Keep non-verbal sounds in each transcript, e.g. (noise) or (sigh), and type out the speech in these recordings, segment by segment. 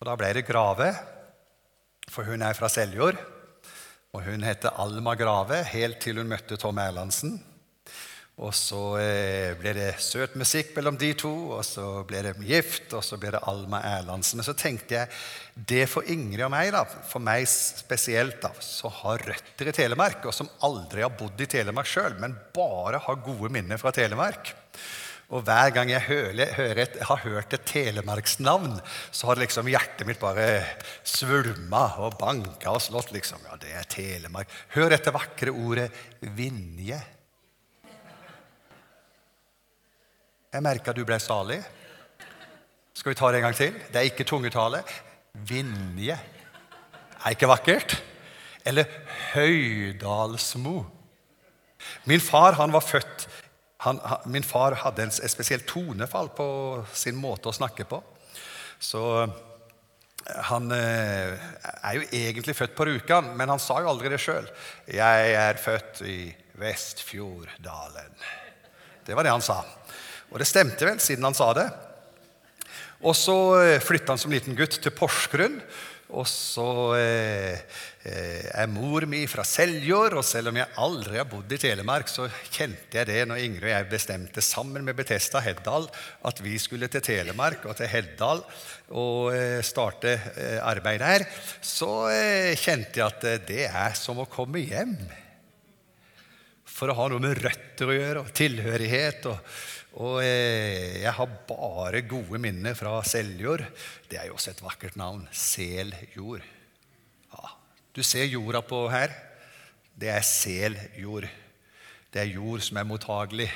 Og da ble det Grave, for hun er fra Seljord. Og hun heter Alma Grave helt til hun møtte Tom Erlandsen. Og så eh, ble det søt musikk mellom de to, og så ble det gift, og så ble det Alma Erlandsen. Men så tenkte jeg det for Ingrid og meg, da, for meg spesielt, da, som har røtter i Telemark, og som aldri har bodd i Telemark sjøl, men bare har gode minner fra Telemark. Og hver gang jeg hører, hører et, har hørt et telemarksnavn, så har liksom hjertet mitt bare svulma og banka og slått. liksom. Ja, det er Telemark. Hør dette vakre ordet Vinje. Jeg merka du ble salig. Skal vi ta det en gang til? Det er ikke tungetale. Vinje. Er ikke vakkert? Eller Høydalsmo. Min far han var født han, han, Min far hadde en, et spesielt tonefall på sin måte å snakke på. Så han eh, er jo egentlig født på Rjukan, men han sa jo aldri det sjøl. 'Jeg er født i Vestfjorddalen'. Det var det han sa. Og det stemte vel, siden han sa det. Og så eh, flytta han som liten gutt til Porsgrunn. Og så eh, eh, er mor mi fra Seljord, og selv om jeg aldri har bodd i Telemark, så kjente jeg det når Ingrid og jeg bestemte sammen med Betesta Heddal at vi skulle til Telemark og til Heddal og eh, starte eh, arbeid der. Så eh, kjente jeg at det er som å komme hjem. For å ha noe med røtter å gjøre, og tilhørighet. og og eh, jeg har bare gode minner fra Seljord. Det er jo også et vakkert navn. Seljord. Ja. Du ser jorda på her. Det er seljord. Det er jord som er mottagelig.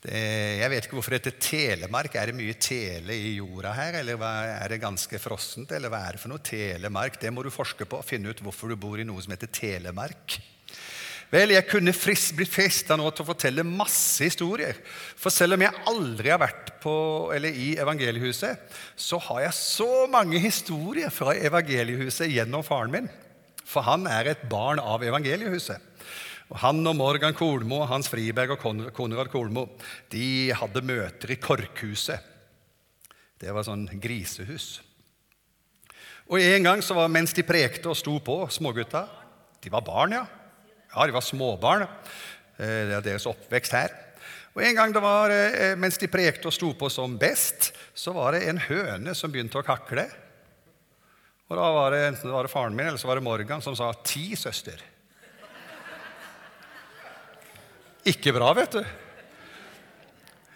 Det, jeg vet ikke hvorfor det heter Telemark. Er det mye tele i jorda her? Eller er det ganske frossent? Eller hva er det for noe? Telemark? Det må du forske på. Finne ut hvorfor du bor i noe som heter Telemark. Vel, jeg kunne frist, blitt frista nå til å fortelle masse historier. For selv om jeg aldri har vært på, eller i evangeliehuset, så har jeg så mange historier fra evangeliehuset gjennom faren min. For han er et barn av evangeliehuset. Og han og Morgan Kolmo, Hans Friberg og Konrad Kolmo de hadde møter i Korkhuset. Det var sånn grisehus. Og En gang så var, mens de prekte og sto på, smågutta De var barn, ja. Ja, de var småbarn. Eh, det er deres oppvekst her. Og En gang det var, eh, mens de prekte og sto på som best, så var det en høne som begynte å kakle. Og Da var det enten det var faren min eller så var det Morgan som sa 'ti, søster'. Ikke bra, vet du.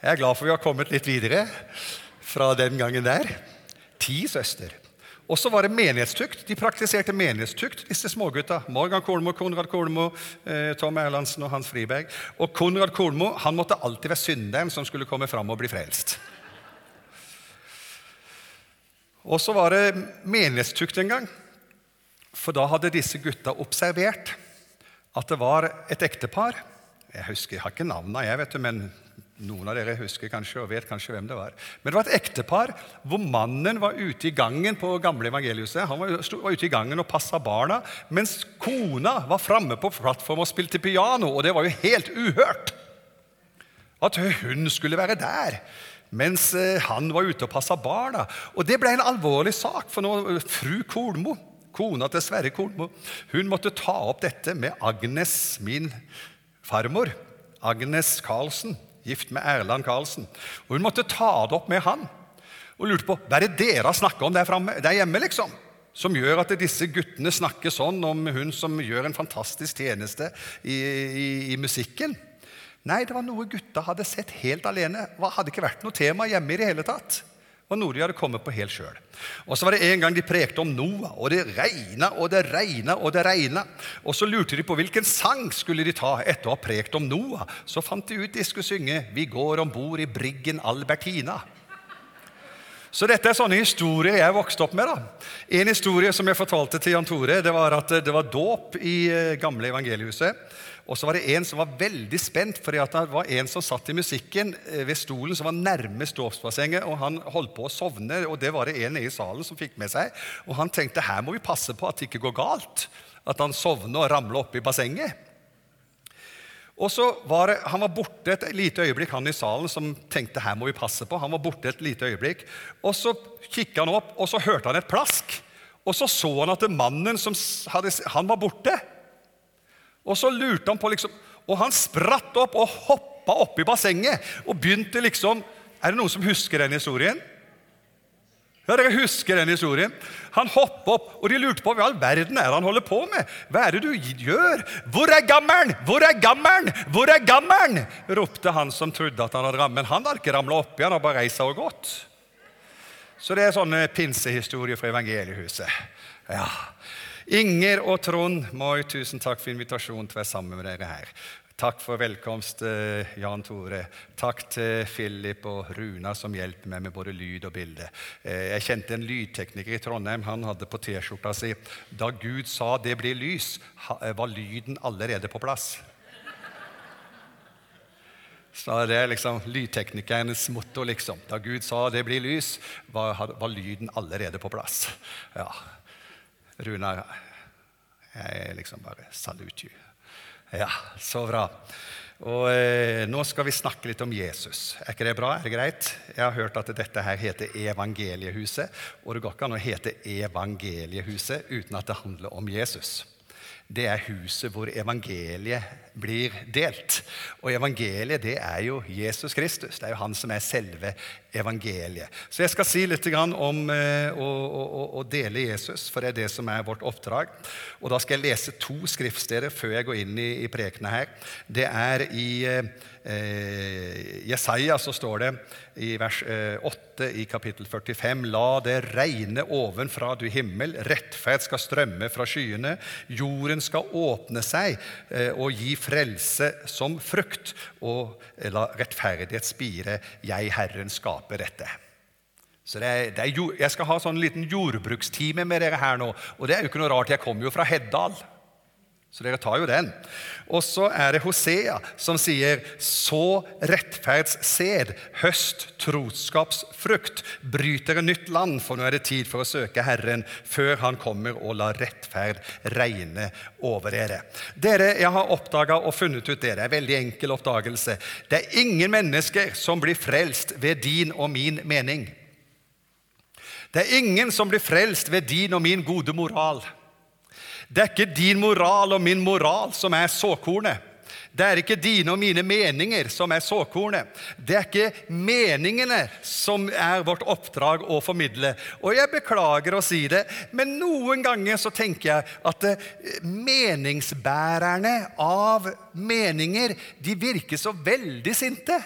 Jeg er glad for vi har kommet litt videre fra den gangen der. Ti søster. Og så var det menighetstukt. De praktiserte menighetstukt, disse smågutta. Morgan Kolmo, Konrad Kolmo, eh, Tom Erlandsen og Hans Friberg. Og Konrad Kolmo han måtte alltid være synderen som skulle komme fram og bli frelst. Og så var det menighetstukt en gang. For da hadde disse gutta observert at det var et ektepar. Jeg husker, jeg har ikke navnene, jeg vet du, men noen av dere husker kanskje og vet kanskje hvem det var. Men det var et ektepar hvor mannen var ute i gangen på gamle evangeliuset. Han var, ute i gangen og passa barna, mens kona var framme på plattform og spilte piano. Og det var jo helt uhørt at hun skulle være der mens eh, han var ute og passa barna. Og det ble en alvorlig sak, for nå, eh, fru Kolmo, kona til Sverre Kolmo, hun måtte ta opp dette med Agnes, min farmor. Agnes Karlsen gift med Erland Karlsen. Og Hun måtte ta det opp med han og lurte på hva er det dere snakker om der, fremme, der hjemme. liksom? Som gjør at disse guttene snakker sånn om hun som gjør en fantastisk tjeneste i, i, i musikken. Nei, det var noe gutta hadde sett helt alene. Det hadde ikke vært noe tema hjemme i det hele tatt var noe de hadde kommet på helt sjøl. Og så var det en gang de prekte om Noah, og det regna og det regna og det regna. Og så lurte de på hvilken sang skulle de ta etter å ha prekt om Noah. Så fant de ut de skulle synge 'Vi går om bord i briggen Albertina'. Så dette er sånne historier jeg vokste opp med. da. En historie som jeg fortalte til Jan Tore, det var at det var dåp i eh, gamle evangeliehuset. Og så var det en som var veldig spent, fordi det var en som satt i musikken eh, ved stolen som var nærmest dåpsbassenget, og han holdt på å sovne. og Det var det en i salen som fikk med seg. Og han tenkte her må vi passe på at det ikke går galt. At han sovner og ramler oppi bassenget. Og så var det, Han var borte et lite øyeblikk, han i salen som tenkte her må vi passe på. Han var borte et lite øyeblikk, og Så kikka han opp, og så hørte han et plask. Og så så han at mannen som hadde, han var borte. Og så lurte han på liksom, Og han spratt opp og hoppa oppi bassenget og begynte liksom Er det noen som husker den historien? Ja, Dere husker den historien? Han hoppet opp, og de lurte på hva all verden er han holder på med. Hva er det du gjør? Hvor er gammelen? Hvor er gammelen? Hvor er gammelen? ropte han som trodde at han hadde rammet. Men han hadde ikke ramla oppi, han hadde bare reist seg og gått. Så det er sånne pinsehistorier fra evangeliehuset. Ja. Inger og Trond Moi, tusen takk for invitasjonen til å være sammen med dere her. Takk for velkomst, eh, Jan Tore. Takk til Philip og Runa som hjelper meg med både lyd og bilde. Eh, jeg kjente en lydtekniker i Trondheim. Han hadde på T-skjorta si 'Da Gud sa det blir lys', eh, var lyden allerede på plass. Så det er liksom lydteknikernes motto, liksom. Da Gud sa det blir lys, var, var lyden allerede på plass. Ja. Runa, jeg er liksom bare Salute you. Ja, så bra. Og eh, Nå skal vi snakke litt om Jesus. Er ikke det bra? Er det greit? Jeg har hørt at dette her heter Evangeliehuset. Og det går ikke an å hete Evangeliehuset uten at det handler om Jesus det er huset hvor evangeliet blir delt. Og evangeliet, det er jo Jesus Kristus. Det er jo han som er selve evangeliet. Så jeg skal si litt om eh, å, dele Jesus, for det er det som er vårt oppdrag. Og da skal jeg lese to skriftsteder før jeg går inn i, i prekenen her. Det er i eh, Jesaja så står det i vers eh, 8 i kapittel 45.: La det regne ovenfra, du himmel, rettferd skal strømme fra skyene. Jorden skal åpne seg eh, og gi frelse som frukt, og eh, la rettferdighet spire. Jeg, Herren, skaper dette. Så det er, det er, Jeg skal ha sånn liten jordbrukstime med dere her nå. Og det er jo ikke noe rart, jeg kommer jo fra Heddal. Så dere tar jo den. Og så er det Hosea som sier så rettferdssed, høst troskapsfrukt, bryter et nytt land, for nå er det tid for å søke Herren før Han kommer og lar rettferd regne over dere. Dere, Jeg har oppdaga og funnet ut er en veldig enkel oppdagelse. Det er ingen mennesker som blir frelst ved din og min mening. Det er ingen som blir frelst ved din og min gode moral. Det er ikke din moral og min moral som er såkornet. Det er ikke dine og mine meninger som er såkornet. Det er ikke meningene som er vårt oppdrag å formidle. Og jeg beklager å si det, men noen ganger så tenker jeg at eh, meningsbærerne av meninger de virker så veldig sinte.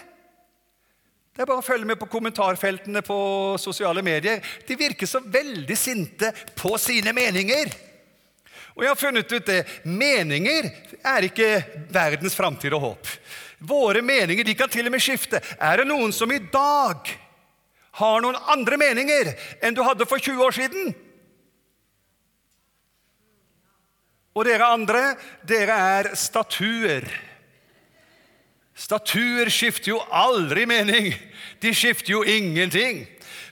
Det er bare å følge med på kommentarfeltene på sosiale medier. De virker så veldig sinte på sine meninger. Og jeg har funnet ut det. Meninger er ikke verdens framtid og håp. Våre meninger de kan til og med skifte. Er det noen som i dag har noen andre meninger enn du hadde for 20 år siden? Og dere andre, dere er statuer. Statuer skifter jo aldri mening. De skifter jo ingenting.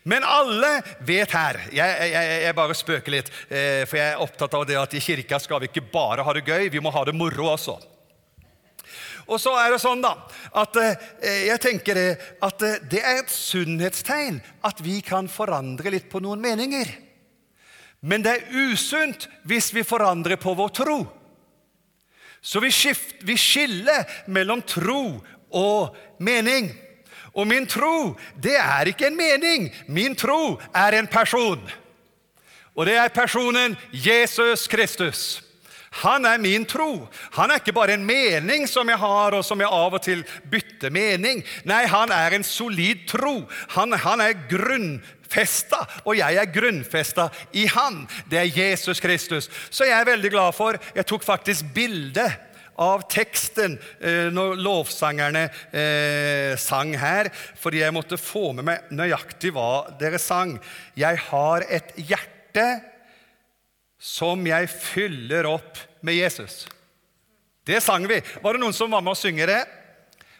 Men alle vet her Jeg, jeg, jeg bare spøker litt, eh, for jeg er opptatt av det at i kirka skal vi ikke bare ha det gøy, vi må ha det moro også. Og så er det sånn da, at eh, jeg tenker at eh, det er et sunnhetstegn at vi kan forandre litt på noen meninger. Men det er usunt hvis vi forandrer på vår tro. Så vi, skift, vi skiller mellom tro og mening. Og min tro, det er ikke en mening. Min tro er en person. Og det er personen Jesus Kristus. Han er min tro. Han er ikke bare en mening som jeg har, og som jeg av og til bytter mening. Nei, han er en solid tro. Han, han er grunnfesta, og jeg er grunnfesta i han. Det er Jesus Kristus. Så jeg er veldig glad for Jeg tok faktisk bilde av teksten eh, når lovsangerne eh, sang her, fordi jeg måtte få med meg nøyaktig hva dere sang. Jeg har et hjerte som jeg fyller opp med Jesus. Det sang vi. Var det noen som var med å synge det?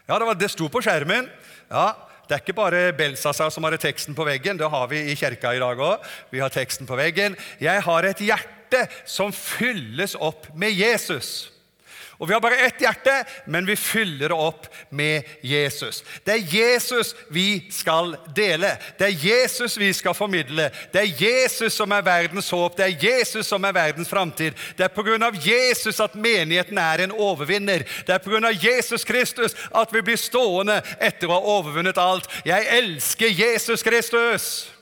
Ja, det, var, det sto på skjermen. Ja, det er ikke bare Belsazar som har teksten på veggen. Det har vi i kirka i dag òg. Vi har teksten på veggen. Jeg har et hjerte som fylles opp med Jesus. Og Vi har bare ett hjerte, men vi fyller det opp med Jesus. Det er Jesus vi skal dele. Det er Jesus vi skal formidle. Det er Jesus som er verdens håp. Det er Jesus som er verdens framtid. Det er pga. Jesus at menigheten er en overvinner. Det er pga. Jesus Kristus at vi blir stående etter å ha overvunnet alt. Jeg elsker Jesus Kristus!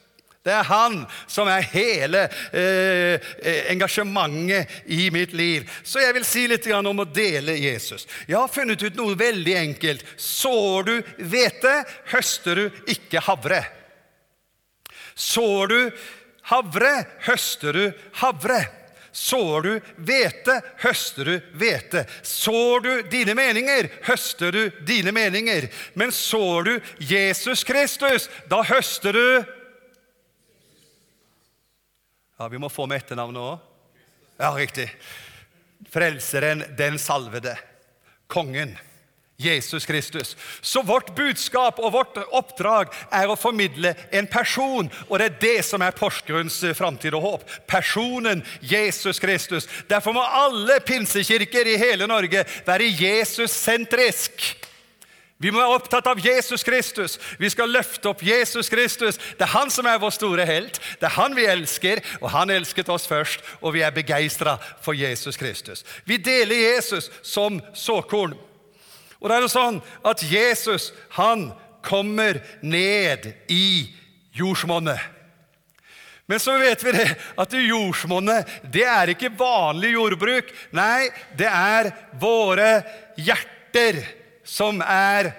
Det er han som er hele eh, eh, engasjementet i mitt liv. Så jeg vil si litt om å dele Jesus. Jeg har funnet ut noe veldig enkelt. Sår du hvete, høster du ikke havre. Sår du havre, høster du havre. Sår du hvete, høster du hvete. Sår du dine meninger, høster du dine meninger. Men sår du Jesus Kristus, da høster du ja, Vi må få med etternavnet òg. Ja, riktig. Frelseren, den salvede. Kongen. Jesus Kristus. Så vårt budskap og vårt oppdrag er å formidle en person. Og det er det som er Porsgrunns framtid og håp. Personen Jesus Kristus. Derfor må alle pinsekirker i hele Norge være Jesus-sentrisk. Vi må være opptatt av Jesus Kristus. Vi skal løfte opp Jesus Kristus. Det er han som er vår store helt. Det er han vi elsker, og han elsket oss først. Og vi er begeistra for Jesus Kristus. Vi deler Jesus som såkorn. Og det er jo sånn at Jesus han kommer ned i jordsmonnet. Men så vet vi det, at jordsmonnet det er ikke vanlig jordbruk. Nei, det er våre hjerter som er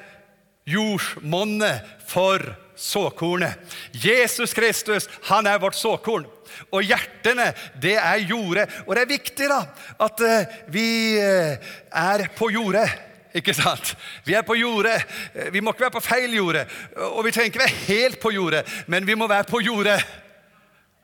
jordsmonnet for såkornet. Jesus Kristus han er vårt såkorn. Og hjertene, det er jordet. Og det er viktig da, at uh, vi uh, er på jordet. Ikke sant? Vi er på jordet. Vi må ikke være på feil jordet. Og vi trenger ikke være helt på jordet, men vi må være på jordet.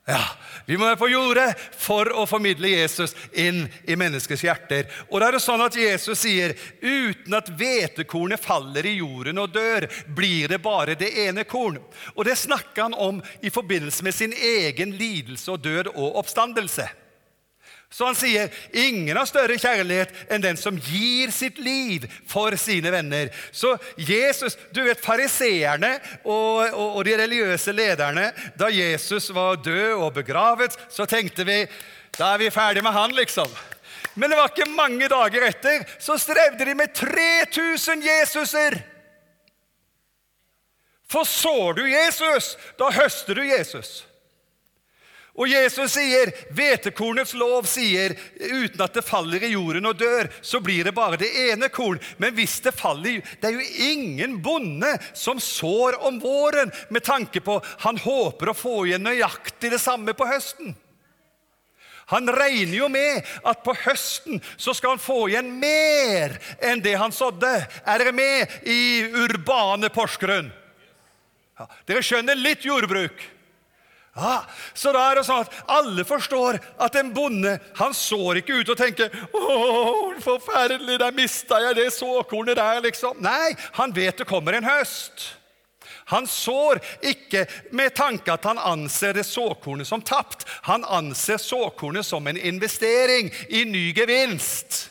Ja, Vi må være på jordet for å formidle Jesus inn i menneskets hjerter. Og da er det sånn at Jesus sier uten at hvetekornet faller i jorden og dør, blir det bare det ene korn. Og det snakker han om i forbindelse med sin egen lidelse og død og oppstandelse. Så han sier ingen har større kjærlighet enn den som gir sitt liv for sine venner. Så Jesus, du vet Fariseerne og, og, og, de religiøse lederne Da Jesus var død og begravet, så tenkte vi da er vi ferdig med han, liksom. Men det var ikke mange dager etter, så strevde de med 3000 Jesuser. For sår du Jesus, da høster du Jesus. Og Jesus sier, hvetekornets lov sier, uten at det faller i jorden og dør, så blir det bare det ene korn. Men hvis det faller Det er jo ingen bonde som sår om våren med tanke på han håper å få igjen nøyaktig det samme på høsten. Han regner jo med at på høsten så skal han få igjen mer enn det han sådde. Er dere med i urbane Porsgrunn? Ja, dere skjønner litt jordbruk. Ja, så da er det sånn at alle forstår at en bonde han sår ikke ut og tenker 'Å, forferdelig, der mista jeg det såkornet der', liksom. Nei, han vet det kommer en høst. Han sår ikke med tanke at han anser det såkornet som tapt. Han anser såkornet som en investering i ny gevinst.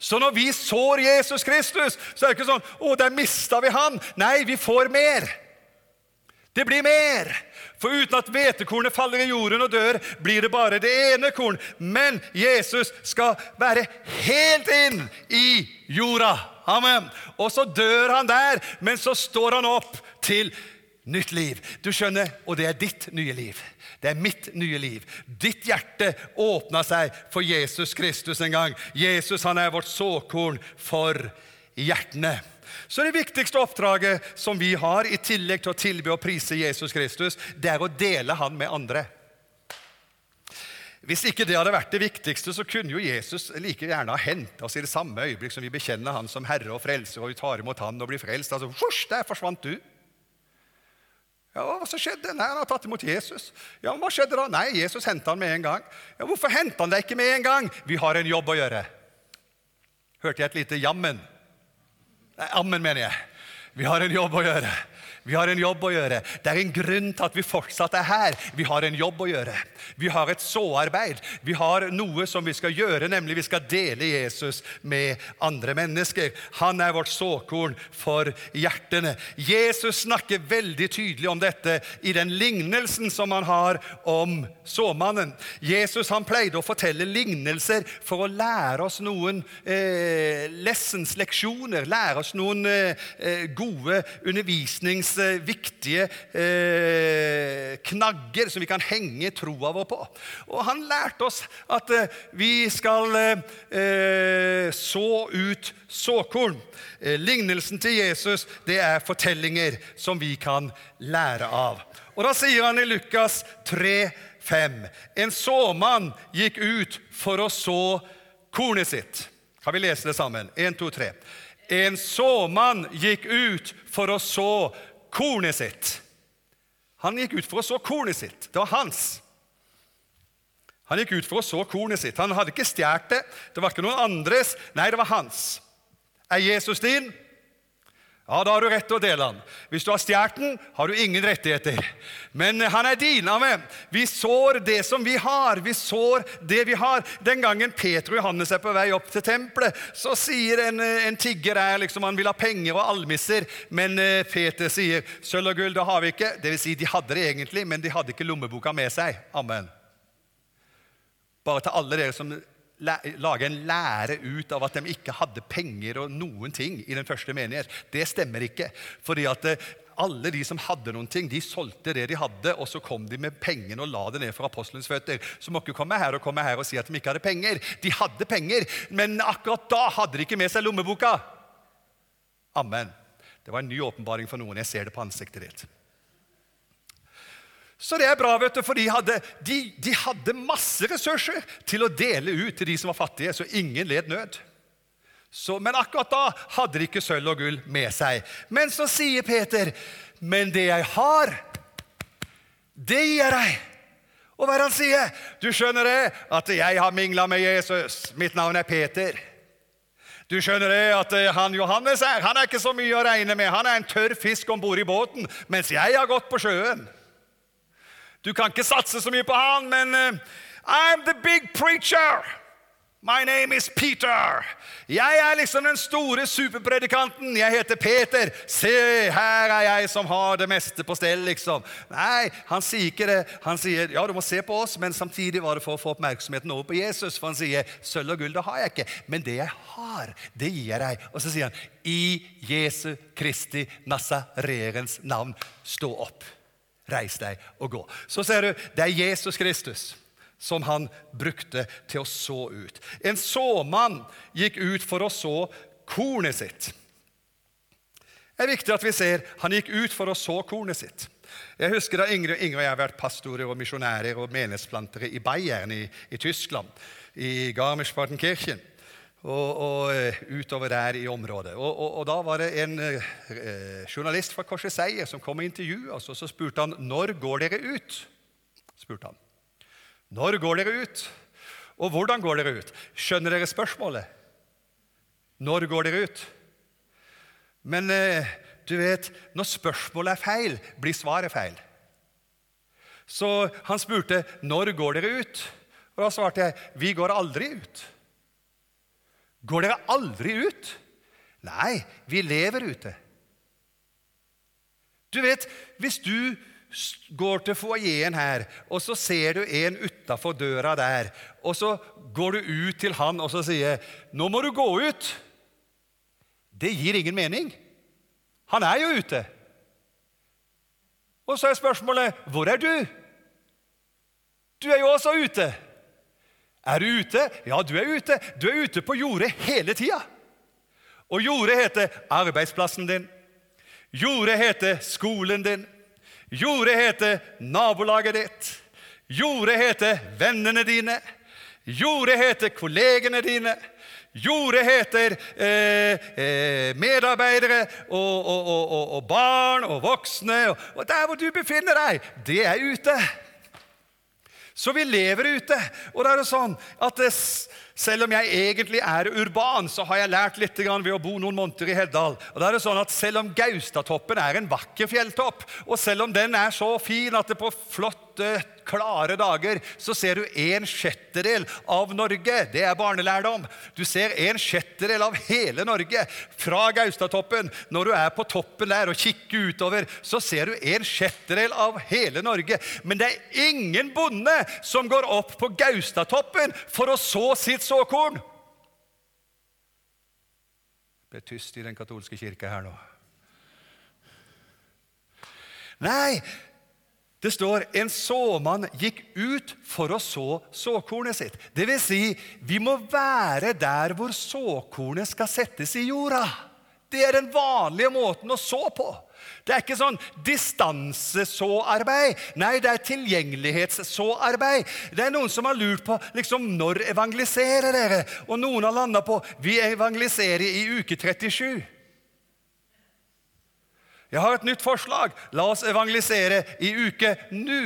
Så når vi sår Jesus Kristus, så er det ikke sånn 'Å, der mista vi han'. Nei, vi får mer. Det blir mer. For uten at hvetekornet faller i jorden og dør, blir det bare det ene korn. Men Jesus skal være helt inn i jorda. Amen. Og så dør han der, men så står han opp til nytt liv. Du skjønner, og det er ditt nye liv. Det er mitt nye liv. Ditt hjerte åpna seg for Jesus Kristus en gang. Jesus han er vårt såkorn for hjertene. Så det viktigste oppdraget som vi har, i tillegg til å tilby og prise Jesus Kristus, det er å dele han med andre. Hvis ikke det hadde vært det viktigste, så kunne jo Jesus like gjerne ha henta oss i det samme øyeblikk som vi bekjenner han som Herre og Frelser, og vi tar imot han og blir frelst. Altså, Fors, der forsvant du! Ja, Hva så skjedde? Nei, Han har tatt imot Jesus. Ja, Hva skjedde da? Nei, Jesus hentet han med en gang. Ja, Hvorfor hentet han deg ikke med en gang? Vi har en jobb å gjøre. Hørte jeg et lite jammen? Nei, ammen, mener jeg. Vi har en jobb å gjøre. Vi har en jobb å gjøre. Det er en grunn til at vi fortsatt er her. Vi har en jobb å gjøre. Vi har et såarbeid. Vi har noe som vi skal gjøre, nemlig vi skal dele Jesus med andre mennesker. Han er vårt såkorn for hjertene. Jesus snakker veldig tydelig om dette i den lignelsen som han har om såmannen. Jesus han pleide å fortelle lignelser for å lære oss noen eh, lessons, leksjoner, lære oss noen eh, gode gode undervisningsviktige eh, knagger som vi kan henge troa vår på. Og han lærte oss at eh, vi skal eh, så ut såkorn. Eh, lignelsen til Jesus det er fortellinger som vi kan lære av. Og Da sier han i Lukas 3, 5. En såmann gikk ut for å så kornet sitt. Kan vi lese det sammen? 1, 2, 3. En såmann gikk ut for å så kornet sitt. Han gikk ut for å så kornet sitt. Det var hans. Han gikk ut for å så kornet sitt. Han hadde ikke stjålet det. Det var ikke noen andres. Nei, det var hans. Er Jesus din? Ja, Da har du rett til å dele den. Hvis du har stjålet den, har du ingen rettigheter. Men han er din. Amen. Vi sår det som vi har. Vi sår det vi har. Den gangen Peter og Johannes er på vei opp til tempelet, så sier en, en tigger der liksom han vil ha penger og almisser. Men eh, Peter sier sølv og gull det har vi ikke. Det vil si, de hadde det egentlig, men de hadde ikke lommeboka med seg. Amen. Bare til alle dere som lage en lære ut av at de ikke hadde penger og noen ting i den første menighet. Det stemmer ikke. fordi at eh, alle de som hadde noen ting, de solgte det de hadde, og så kom de med pengene og la det ned for apostelens føtter. Så må ikke komme her og komme her og si at de ikke hadde penger. De hadde penger, men akkurat da hadde de ikke med seg lommeboka. Amen. Det var en ny åpenbaring for noen. Jeg ser det på ansiktet ditt. Så det er bra, vet du, for de hadde, de, de hadde, masse ressurser til å dele ut til de som var fattige, så ingen led nød. Så, men akkurat da hadde de ikke sølv og gull med seg. Men så sier Peter, 'Men det jeg har, det gir jeg deg.' Og hva er det han sier? Du skjønner det, at jeg har mingla med Jesus. Mitt navn er Peter. Du skjønner det at eh, han Johannes er, han er ikke så mye å regne med. Han er en tørr fisk om bord i båten, mens jeg har gått på sjøen. Du kan ikke satse så mye på han, men uh, I'm the big preacher. My name is Peter. Jeg er liksom den store superpredikanten. Jeg heter Peter. Se, her er jeg som har det meste på stell, liksom. Nei, han sier ikke det. Han sier ja, du må se på oss, men samtidig var det for å få oppmerksomheten over på Jesus. For han sier sølv og gull, det har jeg ikke, men det jeg har, det gir jeg deg. Og så sier han i Jesu Kristi Nasareens navn, stå opp. Reis deg og gå. Så ser du, det er Jesus Kristus som han brukte til å så ut. En såmann gikk ut for å så kornet sitt. Det er viktig at vi ser han gikk ut for å så kornet sitt. Jeg husker da Ingrid, Ingrid og jeg har vært pastorer og misjonærer og menighetsplantere i Bayern i, i Tyskland, i Garmisch-Partenkirchen og, og, eh, utover der i området. Og, og, og da var det en eh, journalist fra Korset Seier som kom og intervjuet oss. og Så spurte han når går dere ut. spurte han. Når går dere ut? Og hvordan går dere ut? Skjønner dere spørsmålet? Når går dere ut? Men eh, du vet, når spørsmålet er feil, blir svaret feil. Så han spurte når går dere ut. Og da svarte jeg vi går aldri ut. Går dere aldri ut? Nei, vi lever ute. Du vet, hvis du går til foajeen her, og så ser du en utafor døra der, og så går du ut til han og så sier 'Nå må du gå ut', det gir ingen mening. Han er jo ute. Og så er spørsmålet 'Hvor er du?' Du er jo også ute. Er du ute? Ja, du er ute. Du er ute på jordet hele tida. Og jordet heter arbeidsplassen din. Jordet heter skolen din. Jordet heter nabolaget ditt. Jordet heter vennene dine. Jordet heter kollegene dine. Jordet heter eh, eh, medarbeidere og, og, og, og, barn og voksne. Og, der hvor du befinner deg, det er ute. Så vi lever ute. Og da er det sånn at det, selv om jeg egentlig er urban, så har jeg lært litt ved å bo noen måneder i Heddal. Og da er det sånn at Selv om Gaustatoppen er en vakker fjelltopp, og selv om den er så fin at det på flotte, klare dager så ser du en sjettedel av Norge. Det er barnelærdom. Du ser en sjettedel av hele Norge fra Gaustatoppen. Når du er på toppen der og kikker utover, så ser du en sjettedel av hele Norge. Men det er ingen bonde som går opp på Gaustatoppen for å så sitt såkorn. Det ble tyst i den katolske kirke her nå. Nei, det står en såmann gikk ut for å så såkornet sitt. Det vil si, vi må være der hvor såkornet skal settes i jorda. Det er den vanlige måten å så på. Det er ikke sånn distansesåarbeid. Nei, det er tilgjengelighetssåarbeid. Det er noen som har lurt på liksom, når evangeliserer dere? Og noen har landa på vi evangeliserer i uke 37. Jeg har et nytt forslag. La oss evangelisere i uke nå.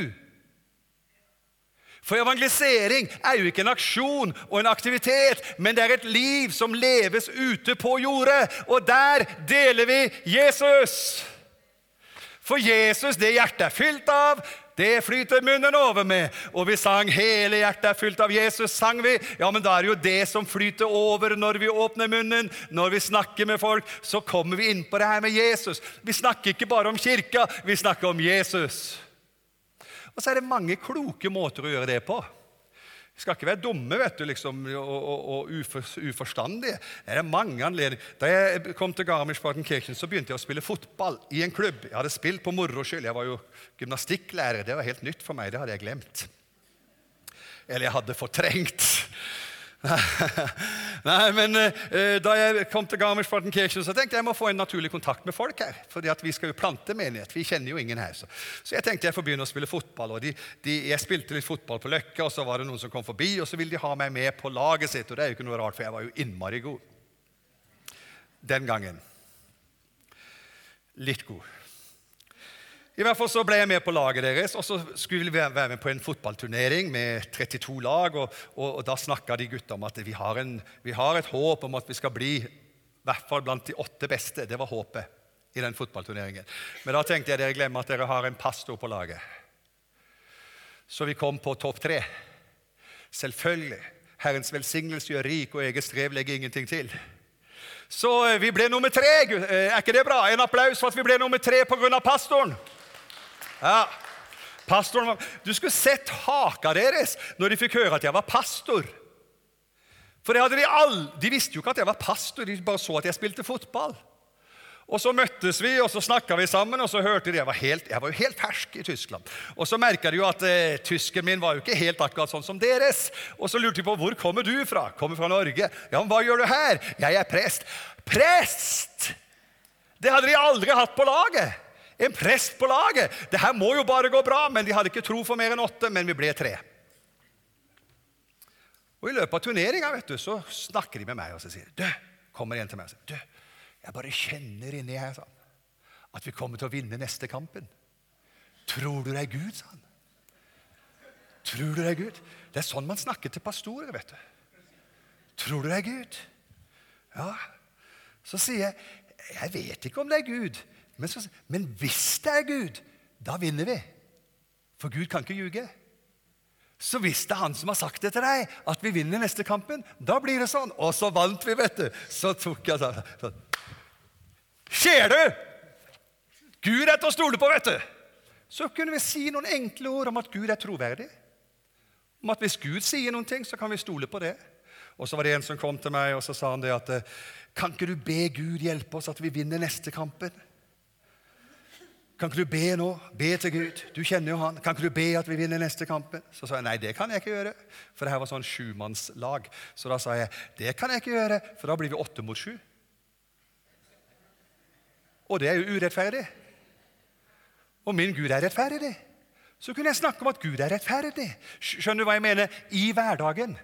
For evangelisering er jo ikke en aksjon og en aktivitet, men det er et liv som leves ute på jordet. Og der deler vi Jesus. For Jesus, det hjertet er fylt av, det flyter munnen over med. Og vi sang 'Hele hjertet er fylt av Jesus'. sang vi. Ja, men da er det jo det som flyter over når vi åpner munnen. Når vi snakker med folk, så kommer vi inn på det her med Jesus. Vi snakker ikke bare om kirka, vi snakker om Jesus. Og så er det mange kloke måter å gjøre det på. Vi skal ikke være dumme vet du, liksom, og, og, og uforstandige. Det er mange anledninger. Da jeg kom til Garmisch-Partenkirchen, begynte jeg å spille fotball i en klubb. Jeg hadde spilt på moro skyld. Jeg var jo gymnastikklærer. Det var helt nytt for meg. Det hadde jeg glemt. Eller jeg hadde fortrengt. (laughs) Nei, men uh, Da jeg kom til Garmisch-Partenkirchen, så tenkte jeg jeg må få en naturlig kontakt med folk her. fordi at vi skal jo plante menighet. Vi kjenner jo ingen her. Så, så jeg tenkte jeg får begynne å spille fotball. og de, de, Jeg spilte litt fotball på Løkka, og så var det noen som kom forbi, og så ville de ha meg med på laget sitt. Og det er jo ikke noe rart, for jeg var jo innmari god den gangen. Litt god. I hvert fall så ble jeg med på laget deres, og så skulle vi være med på en fotballturnering med 32 lag. Og, og, og da snakka de gutta om at vi har, en, vi har, et håp om at vi skal bli i hvert fall blant de åtte beste. Det var håpet i den fotballturneringen. Men da tenkte jeg dere glemmer at dere har en pastor på laget. Så vi kom på topp tre. Selvfølgelig. Herrens velsignelse gjør rik, og eget strev legger ingenting til. Så eh, vi ble nummer tre. Eh, er ikke det bra? En applaus for at vi ble nummer tre pga. pastoren. Ja, pastoren, var, Du skulle sett haka deres når de fikk høre at jeg var pastor. For de all, de visste jo ikke at jeg var pastor, de bare så at jeg spilte fotball. Og Så møttes vi og så snakka vi sammen, og så hørte de jeg var, helt, jeg var jo helt fersk i Tyskland. Og Så merka de jo at eh, tysken min var jo ikke helt akkurat sånn som deres. Og Så lurte de på hvor kommer du fra. Kommer fra Norge. Ja, men hva gjør du her? Jeg er prest. Prest! Det hadde de aldri hatt på laget. En prest på laget! Det her må jo bare gå bra. Men de hadde ikke tro for mer enn åtte, men vi ble tre. Og I løpet av turneringa så snakker de med meg og så sier Dø, kommer en til meg og sier Dø, jeg bare kjenner inni her sånn, at vi kommer til å vinne neste kampen. Tror du det er Gud? sa han. Tror du det er Gud? Det er sånn man snakker til pastorer. vet du. Tror du det er Gud? Ja. Så sier jeg jeg vet ikke om det er Gud, men, så, men hvis det er Gud, da vinner vi. For Gud kan ikke ljuge. Så hvis det er han som har sagt det til deg, at vi vinner neste kampen, da blir det sånn. Og så vant vi, vet du. Så tok jeg sånn, sånn. Ser du? Gud er til å stole på, vet du. Så kunne vi si noen enkle ord om at Gud er troverdig. Om at hvis Gud sier noen ting, så kan vi stole på det. Og så var det en som kom til meg og så sa han det at Kan ikke du be Gud hjelpe oss at vi vinner neste kampen? Kan ikke du be nå? Be til Gud. Du kjenner jo han. Kan ikke du be at vi vinner neste kampen? Så sa jeg nei, det kan jeg ikke gjøre, for det her var sånn sjumannslag. Så da sa jeg det kan jeg ikke gjøre, for da blir vi åtte mot sju. Og det er jo urettferdig. Og min Gud er rettferdig. Så kunne jeg snakke om at Gud er rettferdig. Skjønner du hva jeg mener? I hverdagen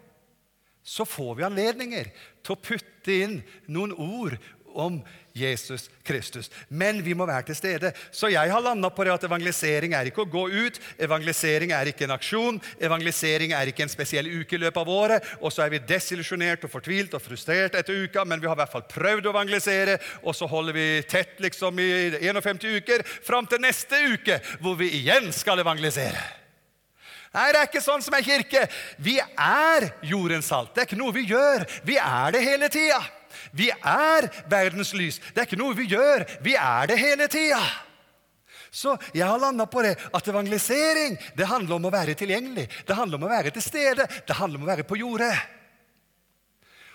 så får vi anledninger til å putte inn noen ord om Jesus Kristus. Men vi må være til stede. Så jeg har landa på det at evangelisering er ikke å gå ut. Evangelisering er ikke en aksjon. Evangelisering er ikke en spesiell uke i løpet av året. Og så er vi desillusjonert og fortvilt og frustrert etter uka, men vi har i hvert fall prøvd å evangelisere, og så holder vi tett liksom i 51 uker fram til neste uke, hvor vi igjen skal evangelisere. Nei, det er ikke sånn som er kirke. Vi er jordens salt. Det er ikke noe vi gjør. Vi er det hele tida. Vi er verdens lys. Det er ikke noe vi gjør. Vi er det hele tida. Så jeg har landa på det at evangelisering det handler om å være tilgjengelig. Det handler om å være til stede. Det handler om å være på jordet.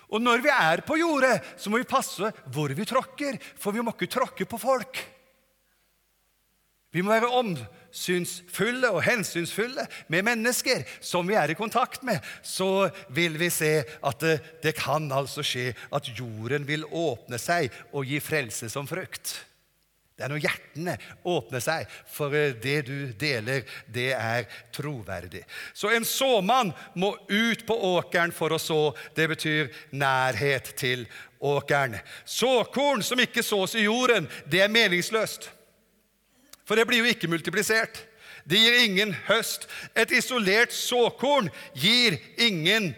Og når vi er på jordet, så må vi passe hvor vi tråkker, for vi må ikke tråkke på folk. Vi må være omsynsfulle og hensynsfulle med mennesker som vi er i kontakt med. Så vil vi se at det, det, kan altså skje at jorden vil åpne seg og gi frelse som frukt. Det er når hjertene åpner seg, for det du deler, det er troverdig. Så en såmann må ut på åkeren for å så. Det betyr nærhet til åkeren. Såkorn som ikke sås i jorden, det er meningsløst. For det blir jo ikke multiplisert. Det gir ingen høst. Et isolert såkorn gir ingen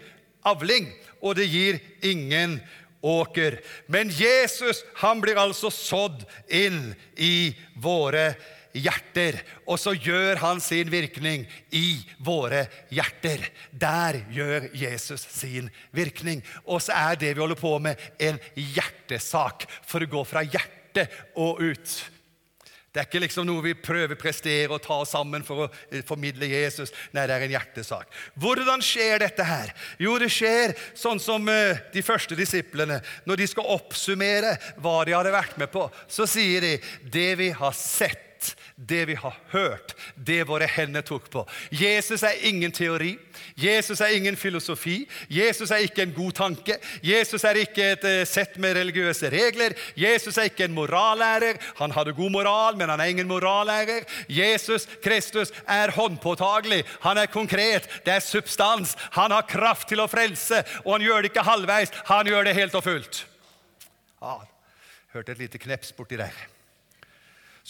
avling, og det gir ingen åker. Men Jesus han blir altså sådd inn i våre hjerter. Og så gjør han sin virkning i våre hjerter. Der gjør Jesus sin virkning. Og så er det vi holder på med, en hjertesak for å gå fra hjertet og ut. Det er ikke liksom noe vi prøver å prestere og ta sammen for å eh, formidle Jesus. Nei, det er en hjertesak. Hvordan skjer dette her? Jo, det skjer sånn som eh, de første disiplene. Når de skal oppsummere hva de hadde vært med på, så sier de det vi har sett det vi har hørt, det våre hender tok på. Jesus er ingen teori. Jesus er ingen filosofi. Jesus er ikke en god tanke. Jesus er ikke et uh, sett med religiøse regler. Jesus er ikke en morallærer. Han hadde god moral, men han er ingen morallærer. Jesus Kristus er håndpåtagelig. Han er konkret. Det er substans. Han har kraft til å frelse, og han gjør det ikke halvveis. Han gjør det helt og fullt. Ah, hørte et lite kneps borti der.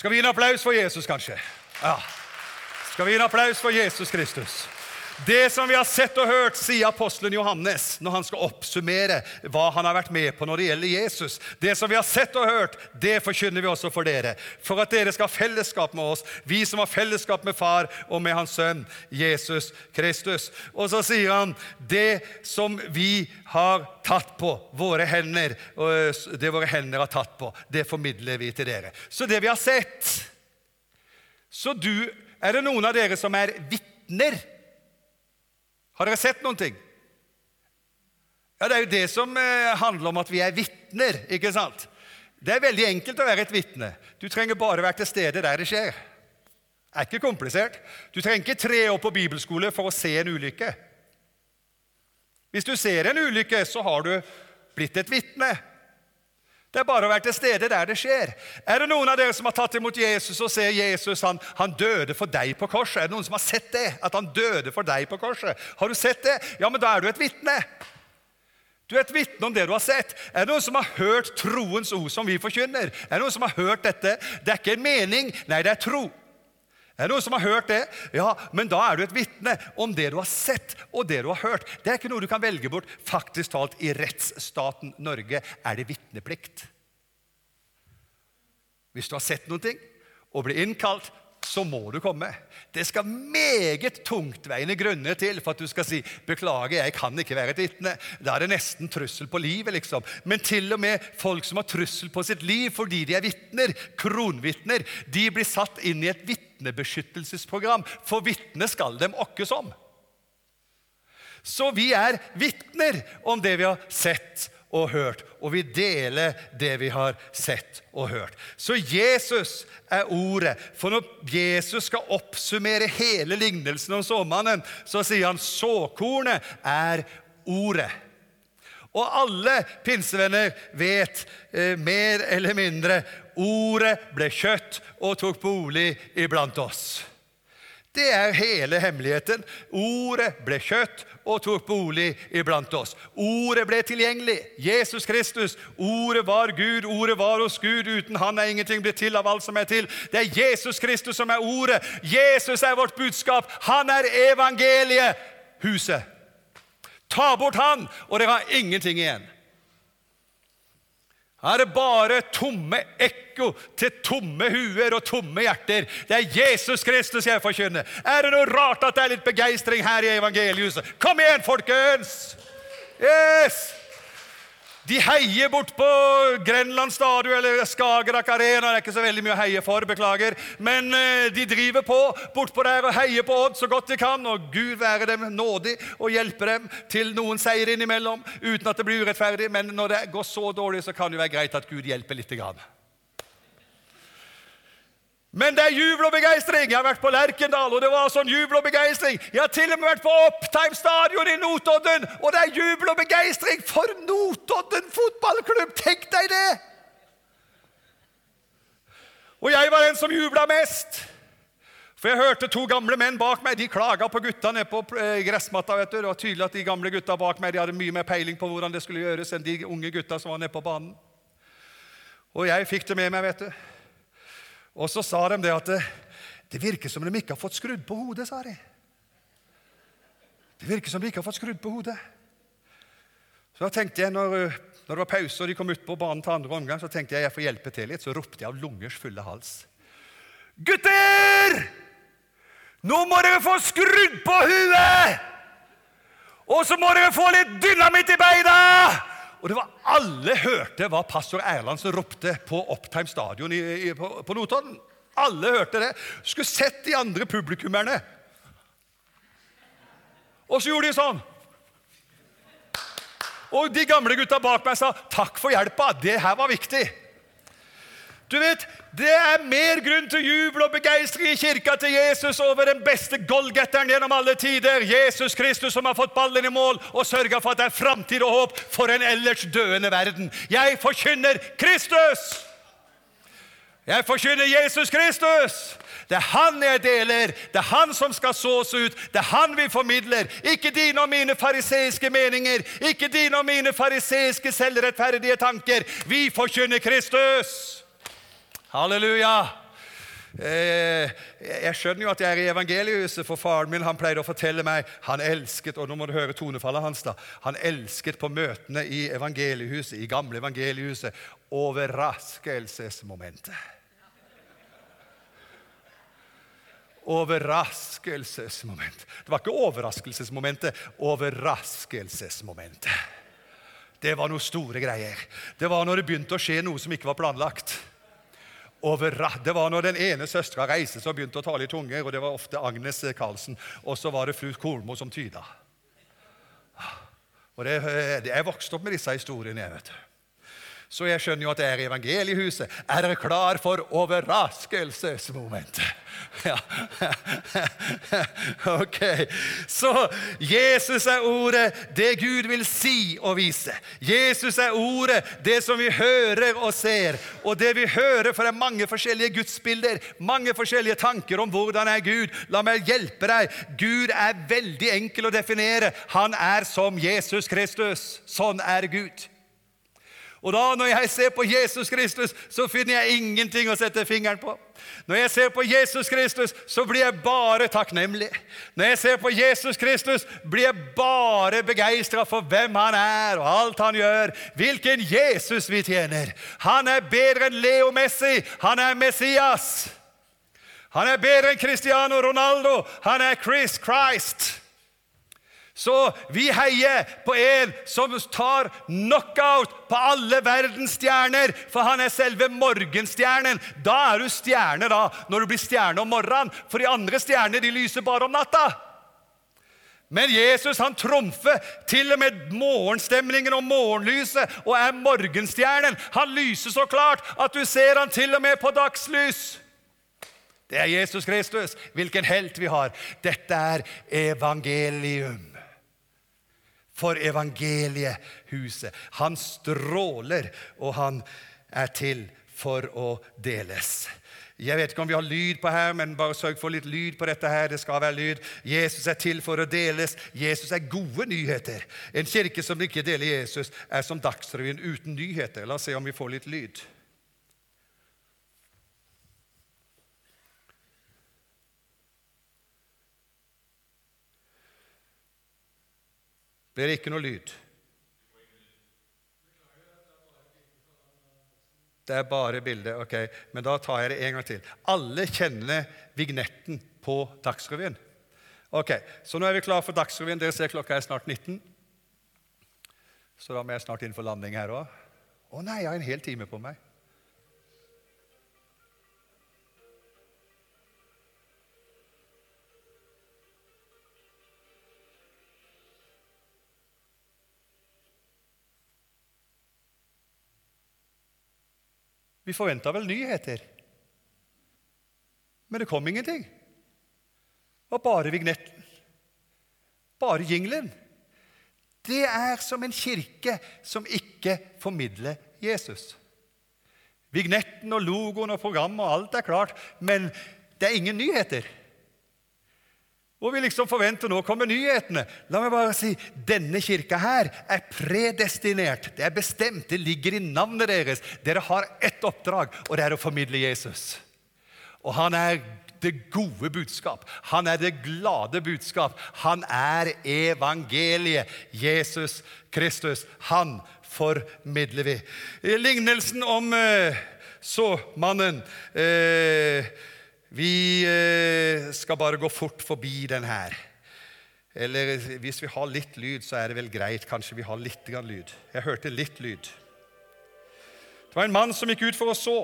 Skal vi gi en applaus for Jesus, kanskje? Ja. Skal vi gi en applaus for Jesus Kristus? Det som vi har sett og hørt, sier apostelen Johannes når han skal oppsummere hva han har vært med på når det gjelder Jesus. Det som vi har sett og hørt, det forkynner vi også for dere. For at dere skal ha fellesskap med oss, vi som har fellesskap med Far og med Hans Sønn Jesus Kristus. Og så sier han det som vi har tatt på, våre hender, det våre hender har tatt på, det formidler vi til dere. Så det vi har sett Så du, er det noen av dere som er vitner? Har dere sett noen ting? Ja, Det er jo det som eh, handler om at vi er vitner. ikke sant? Det er veldig enkelt å være et vitne. Du trenger bare være til stede der det skjer. Det er ikke komplisert. Du trenger ikke tre år på bibelskole for å se en ulykke. Hvis du ser en ulykke, så har du blitt et vitne. Det er bare å være til stede der det skjer. Er det noen av dere som har tatt imot Jesus og ser Jesus han, han, døde for deg på korset? Er det noen som har sett det? At han døde for deg på korset? Har du sett det? Ja, men da er du et vitne. Du er et vitne om det du har sett. Er det noen som har hørt troens ord som vi forkynner? Er det noen som har hørt dette? Det er ikke en mening, nei, det er tro. Er det noen som har hørt det? Ja, men da er du et vitne om det du har sett og det du har hørt. Det er ikke noe du kan velge bort. Faktisk talt, i rettsstaten Norge er det vitneplikt. Hvis du har sett noe og blir innkalt, så må du komme. Det skal meget tungtveiende grunner til for at du skal si 'beklager, jeg kan ikke være et vitne'. Da er det nesten trussel på livet. liksom. Men til og med folk som har trussel på sitt liv fordi de er vitner, kronvitner, de blir satt inn i et vitnebeskyttelsesprogram. For vitne skal dem åkkes om. Så vi er vitner om det vi har sett og hørt, og vi deler det vi har sett og hørt. Så Jesus er ordet. For når Jesus skal oppsummere hele lignelsen om såmannen, så sier han såkornet er ordet. Og alle pinsevenner vet eh, mer eller mindre ordet ble kjøtt og tok bolig iblant oss. Det er hele hemmeligheten. Ordet ble kjøtt og tok bolig iblant oss. Ordet ble tilgjengelig. Jesus Kristus. Ordet var Gud, ordet var hos Gud. Uten Han er ingenting blitt til av alt som er til. Det er Jesus Kristus som er ordet. Jesus er vårt budskap. Han er evangeliet. Huset. Ta bort Han, og dere har ingenting igjen. Er det bare tomme ekko til tomme huer og tomme hjerter. Det er Jesus Kristus jeg forkynner. Er det noe rart at det er litt begeistring her i evangeliet? Kom igjen, folkens! Yes! De heier bort på Grenland stadion eller Skagerrak Arena. Det er ikke så veldig mye å heie for, beklager. Men eh, de driver på bortpå der og heier på Odd så godt de kan. Og Gud være dem nådig og hjelpe dem til noen seier innimellom uten at det blir urettferdig. Men når det går så dårlig, så kan det være greit at Gud hjelper litt. Grann. Men det er jubel og begeistring. Jeg har vært på Lerkendal, og det var sånn jubel og begeistring. Jeg har til og med vært på Opptime stadion i Notodden, og det er jubel og begeistring for Notodden fotballklubb! Tenk deg det! Og jeg var den som jubla mest. For jeg hørte to gamle menn bak meg. De klaga på gutta nede på eh, gressmatta. vet du. Det var tydelig at de gamle gutta bak meg de hadde mye mer peiling på hvordan det skulle gjøres enn de unge gutta som var nede på banen. Og jeg fikk det med meg, vet du. Og så sa de det at det, det virker som de ikke har fått skrudd på hodet, sa de. Det virker som de ikke har fått skrudd på hodet. Så da tenkte jeg, når, når det var pause og de kom ut på banen til andre omgang, så tenkte jeg jeg får hjelpe til litt. Så ropte jeg av lungers fulle hals. Gutter! Nå må dere få skrudd på huet! Og så må dere få litt dynamitt i beina! Og det var Alle hørte hva pastor Erlandsen ropte på Opptime stadion i, i, på, på Notodden. Alle hørte det. Skulle sett de andre publikummerne. Og så gjorde de sånn. Og de gamle gutta bak meg sa 'takk for hjelpa'. Det her var viktig. Du vet, Det er mer grunn til jubel og begeistring i kirka til Jesus over den beste golgetteren gjennom alle tider, Jesus Kristus, som har fått ballen i mål og sørga for at det er framtid og håp for en ellers døende verden. Jeg forkynner Kristus! Jeg forkynner Jesus Kristus! Det er Han jeg deler, det er Han som skal sås ut, det er Han vi formidler. Ikke dine og mine fariseiske meninger, ikke dine og mine fariseiske selvrettferdige tanker. Vi forkynner Kristus! Halleluja! Eh, jeg skjønner jo at jeg er i evangeliehuset, for faren min han pleide å fortelle meg han elsket og nå må du høre tonefallet hans da, han elsket på møtene i evangeliehuset, i gamle evangeliehuset overraskelsesmomentet. Overraskelsesmoment. Det var ikke overraskelsesmomentet, overraskelsesmomentet. Det var noen store greier. Det var når det begynte å skje noe som ikke var planlagt Det var når den ene søstera reiste seg og begynte å tale i tunger, og det var ofte Agnes Karlsen, og så var det fru Kolmo som tyda. Og det, det, Jeg vokste opp med disse historiene. jeg vet du. Så jeg skjønner jo at det er i evangeliehuset. Er dere klar for overraskelsesmomentet? (laughs) Ja. (laughs) Ok. Så Jesus er ordet, det Gud vil si og vise. Jesus er ordet, det som vi hører og ser. Og det vi hører, for det er mange forskjellige gudsbilder, mange forskjellige tanker om hvordan er Gud. La meg hjelpe deg. Gud er veldig enkel å definere. Han er som Jesus Kristus. Sånn er Gud. Og da, når jeg ser på Jesus Kristus, så finner jeg ingenting å sette fingeren på. Når jeg ser på Jesus Kristus, så blir jeg bare takknemlig. Når jeg ser på Jesus Kristus, blir jeg bare begeistra for hvem han er, og alt han gjør. Hvilken Jesus vi tjener. Han er bedre enn Leo Messi. Han er Messias. Han er bedre enn Cristiano Ronaldo. Han er Chris Christ. Så vi heier på en som tar knockout på alle verdens stjerner, for han er selve morgenstjernen. Da er du stjerne da, når du blir stjerne om morgenen, for de andre stjernene de lyser bare om natta. Men Jesus han trumfer til og med morgenstemningen og morgenlyset og er morgenstjernen. Han lyser så klart at du ser han til og med på dagslys. Det er Jesus Kristus. Hvilken helt vi har. Dette er evangelium for evangeliehuset. Han stråler, og han er til for å deles. Jeg vet ikke om vi har lyd på her, men bare sørg for litt lyd på dette. her. Det skal være lyd. Jesus er til for å deles. Jesus er gode nyheter. En kirke som ikke deler Jesus, er som Dagsrevyen uten nyheter. La oss se om vi får litt lyd. Det ikke noe lyd? Det er bare bildet. Ok, men da tar jeg det en gang til. Alle kjenner vignetten på Dagsrevyen. Ok, Så nå er vi klar for Dagsrevyen. Dere ser klokka er snart 19. Så da må jeg snart inn for landing her òg. Å nei, jeg har en hel time på meg. Vi forventa vel nyheter. Men det kom ingenting. Det var bare vignetten. Bare jinglen. Det er som en kirke som ikke formidler Jesus. Vignetten og logoen og programmet og alt er klart, men det er ingen nyheter. Og vi liksom forventer nå kommer nyhetene. La meg bare si denne kirka her er predestinert. Det er bestemt. Det ligger i navnet deres. Dere har ett oppdrag, og det er å formidle Jesus. Og han er det gode budskap. Han er det glade budskap. Han er evangeliet. Jesus Kristus. Han formidler vi. Lignelsen om uh, såmannen uh, vi eh, skal bare gå fort forbi den her. Eller hvis vi har litt lyd, så er det vel greit. Kanskje vi har litt lyd. Jeg hørte litt lyd. Det var en mann som gikk ut for å så.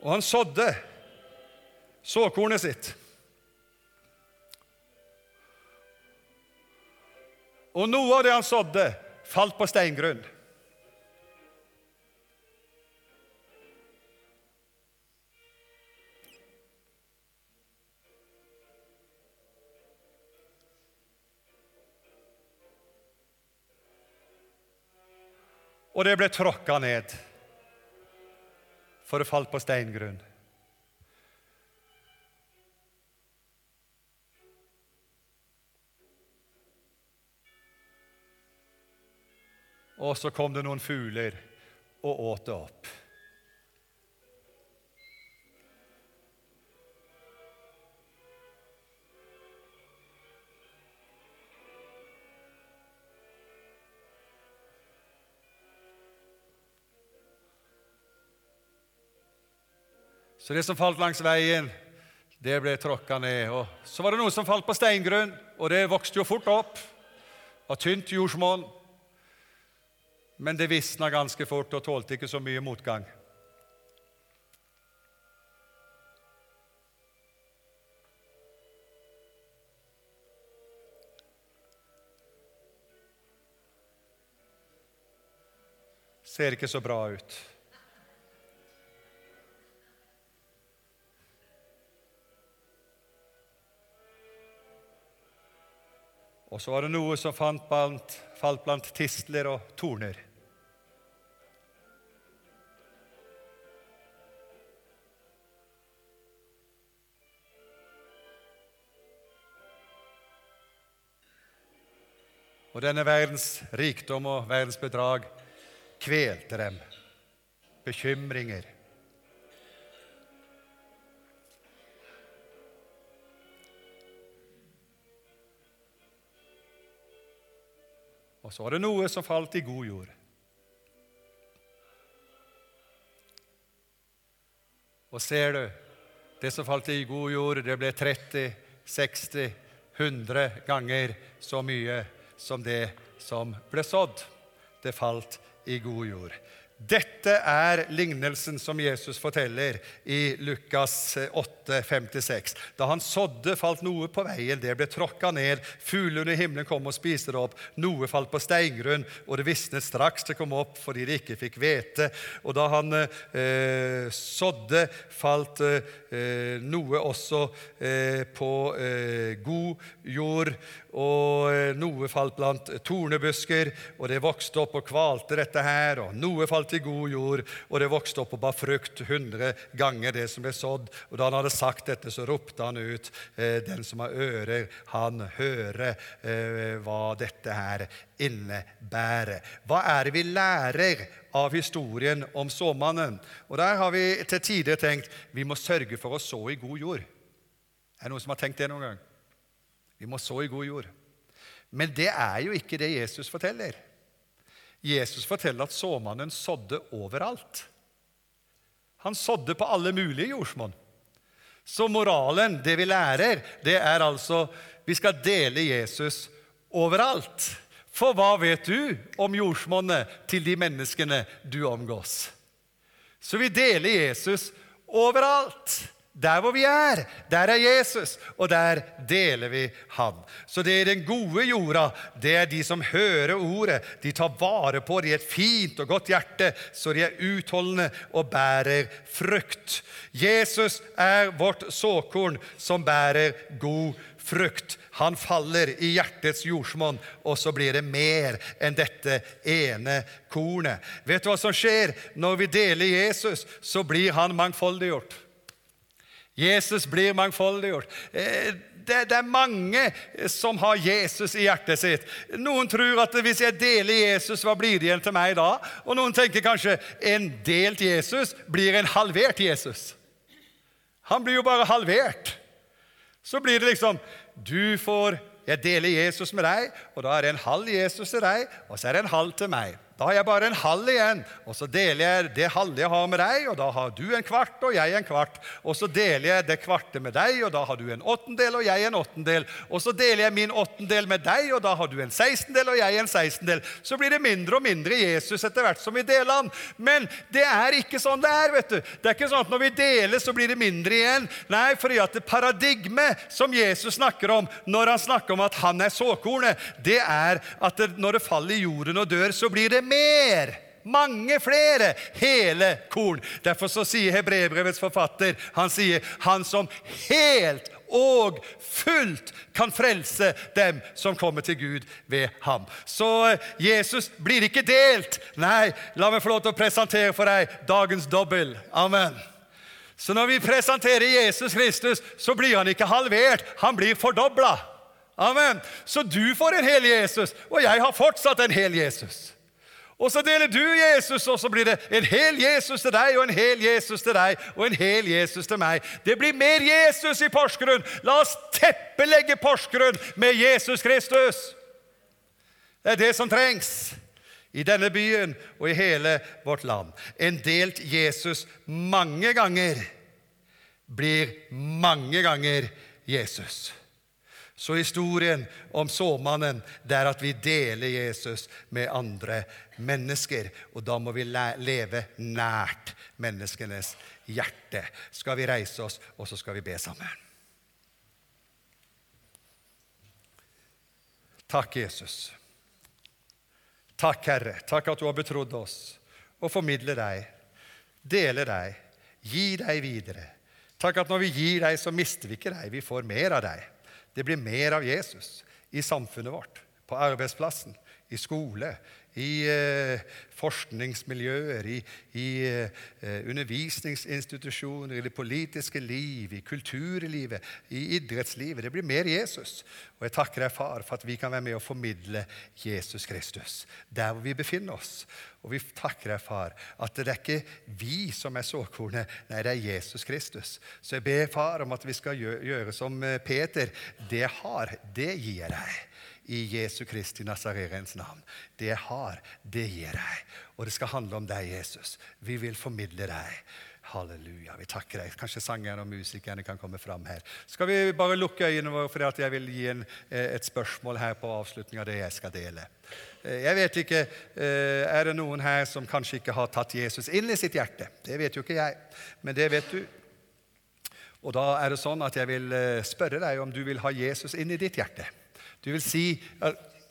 Og han sådde såkornet sitt. Og noe av det han sådde, falt på steingrunn. Og det ble tråkka ned, for det falt på steingrunn. Og så kom det noen fugler og åt det opp. Så det som falt langs veien, det ble tråkka ned. Og så var det noe som falt på steingrunn, og det vokste jo fort opp. Av tynt jordsmonn. Men det visna ganske fort og tålte ikke så mye motgang. Ser ikke så bra ut. Og så var det noe som blant, falt blant tistler og torner. Og denne verdens rikdom og verdens bedrag kvelte dem. Bekymringer. Og så var det noe som falt i god jord. Og ser du, det som falt i god jord, det ble 30, 60, 100 ganger så mye som det som ble sådd. Det falt i god jord. Dette er lignelsen som Jesus forteller i Lukas 8, 56. Da han sådde, falt noe på veien. Det ble tråkka ned. Fuglene i himmelen kom og spiste det opp. Noe falt på steingrunn, og det visnet straks det kom opp fordi de ikke fikk hvete. Og da han eh, sådde, falt eh, noe også eh, på eh, god jord. Og eh, noe falt blant tornebusker, og det vokste opp og kvalte dette her. Og noe falt i god jord, og det vokste opp og bar frukt hundre ganger det som ble sådd. Og da han hadde sagt dette, så ropte han ut, eh, den som har ører, han hører eh, hva dette her innebærer. Hva er det vi lærer av historien om såmannen? Og der har vi til tider tenkt vi må sørge for å så i god jord. Er det noen som har tenkt det noen gang? Vi må så i god jord. Men det er jo ikke det Jesus forteller. Jesus forteller at såmannen sådde overalt. Han sådde på alle mulige jordsmonn. Så moralen, det vi lærer, det er altså vi skal dele Jesus overalt. For hva vet du om jordsmonnet til de menneskene du omgås? Så vi deler Jesus overalt. Der hvor vi er, der er Jesus, og der deler vi Han. Så det er den gode jorda, det er de som hører ordet. De tar vare på det i et fint og godt hjerte, så de er utholdende og bærer frukt. Jesus er vårt såkorn som bærer god frukt. Han faller i hjertets jordsmonn, og så blir det mer enn dette ene kornet. Vet du hva som skjer når vi deler Jesus? Så blir han mangfoldiggjort. Jesus blir mangfoldiggjort. Eh, det, det, er mange som har Jesus i hjertet sitt. Noen tror at hvis jeg deler Jesus, hva blir det igjen til meg da? Og noen tenker kanskje en delt Jesus blir en halvert Jesus. Han blir jo bare halvert. Så blir det liksom Du får Jeg deler Jesus med deg, og da er det en halv Jesus til deg, og så er det en halv til meg. Da har jeg bare en halv igjen, og så deler jeg det halve jeg har med deg, og da har du en kvart og jeg en kvart. Og så deler jeg det kvarte med deg, og da har du en åttendel og jeg en åttendel. Og så deler jeg min åttendel med deg, og da har du en sekstendel og jeg en sekstendel. Så blir det mindre og mindre Jesus etter hvert som vi deler han. Men det er ikke sånn det er. vet du. Det er ikke sånn at når vi deler, så blir det mindre igjen. Nei, fordi at det paradigmet som Jesus snakker om når han snakker om at han er såkornet, det er at når det faller i jorden og dør, så blir det mer. Mange flere hele korn. Derfor så sier Hebrebrevets forfatter han sier, 'Han som helt og fullt kan frelse dem som kommer til Gud ved ham. Så eh, Jesus blir ikke delt. Nei, la meg få lov til å presentere for deg dagens dobbel. Amen. Så når vi presenterer Jesus Kristus, så blir han ikke halvert, han blir fordobla. Amen. Så du får en hel Jesus, og jeg har fortsatt en hel Jesus. Og så deler du Jesus, og så blir det en hel Jesus til deg og en hel Jesus til deg og en hel Jesus til meg. Det blir mer Jesus i Porsgrunn. La oss teppelegge Porsgrunn med Jesus Kristus. Det er det som trengs i denne byen og i hele vårt land. En delt Jesus mange ganger blir mange ganger Jesus. Så historien om såmannen det er at vi deler Jesus med andre mennesker. Og da må vi leve nært menneskenes hjerte. Skal vi reise oss, og så skal vi be sammen. Takk, Jesus. Takk, Herre. Takk at du har betrodd oss å formidle deg, dele deg, gi deg videre. Takk at når vi gir deg, så mister vi ikke deg. Vi får mer av deg. Det blir mer av Jesus i samfunnet vårt, på arbeidsplassen, i skole, i eh, forskningsmiljøer, i, i eh, undervisningsinstitusjoner, i det politiske liv, i kulturlivet, i idrettslivet. Det blir mer Jesus. Og jeg takker deg, far, for at vi kan være med og formidle Jesus Kristus der hvor vi befinner oss. Og vi takker deg, far, at det er ikke vi som er såkornet, nei, det er Jesus Kristus. Så jeg ber, far, om at vi skal gjøre, gjøre som eh, Peter. Det har, det gir jeg deg i Jesu Kristi Nazarerens navn. Det jeg har, det gir jeg. Og det skal handle om deg, Jesus. Vi vil formidle deg. Halleluja. Vi takker deg. Kanskje sangerne og musikerne kan komme fram her. Skal vi bare lukke øynene våre, for jeg vil gi en, eh, et spørsmål her på avslutning av det jeg skal dele. Eh, jeg vet ikke, eh, Er det noen her som kanskje ikke har tatt Jesus inn i sitt hjerte? Det vet jo ikke jeg, men det vet du. Og da er det sånn at jeg vil spørre deg om du vil ha Jesus inn i ditt hjerte. Du vil si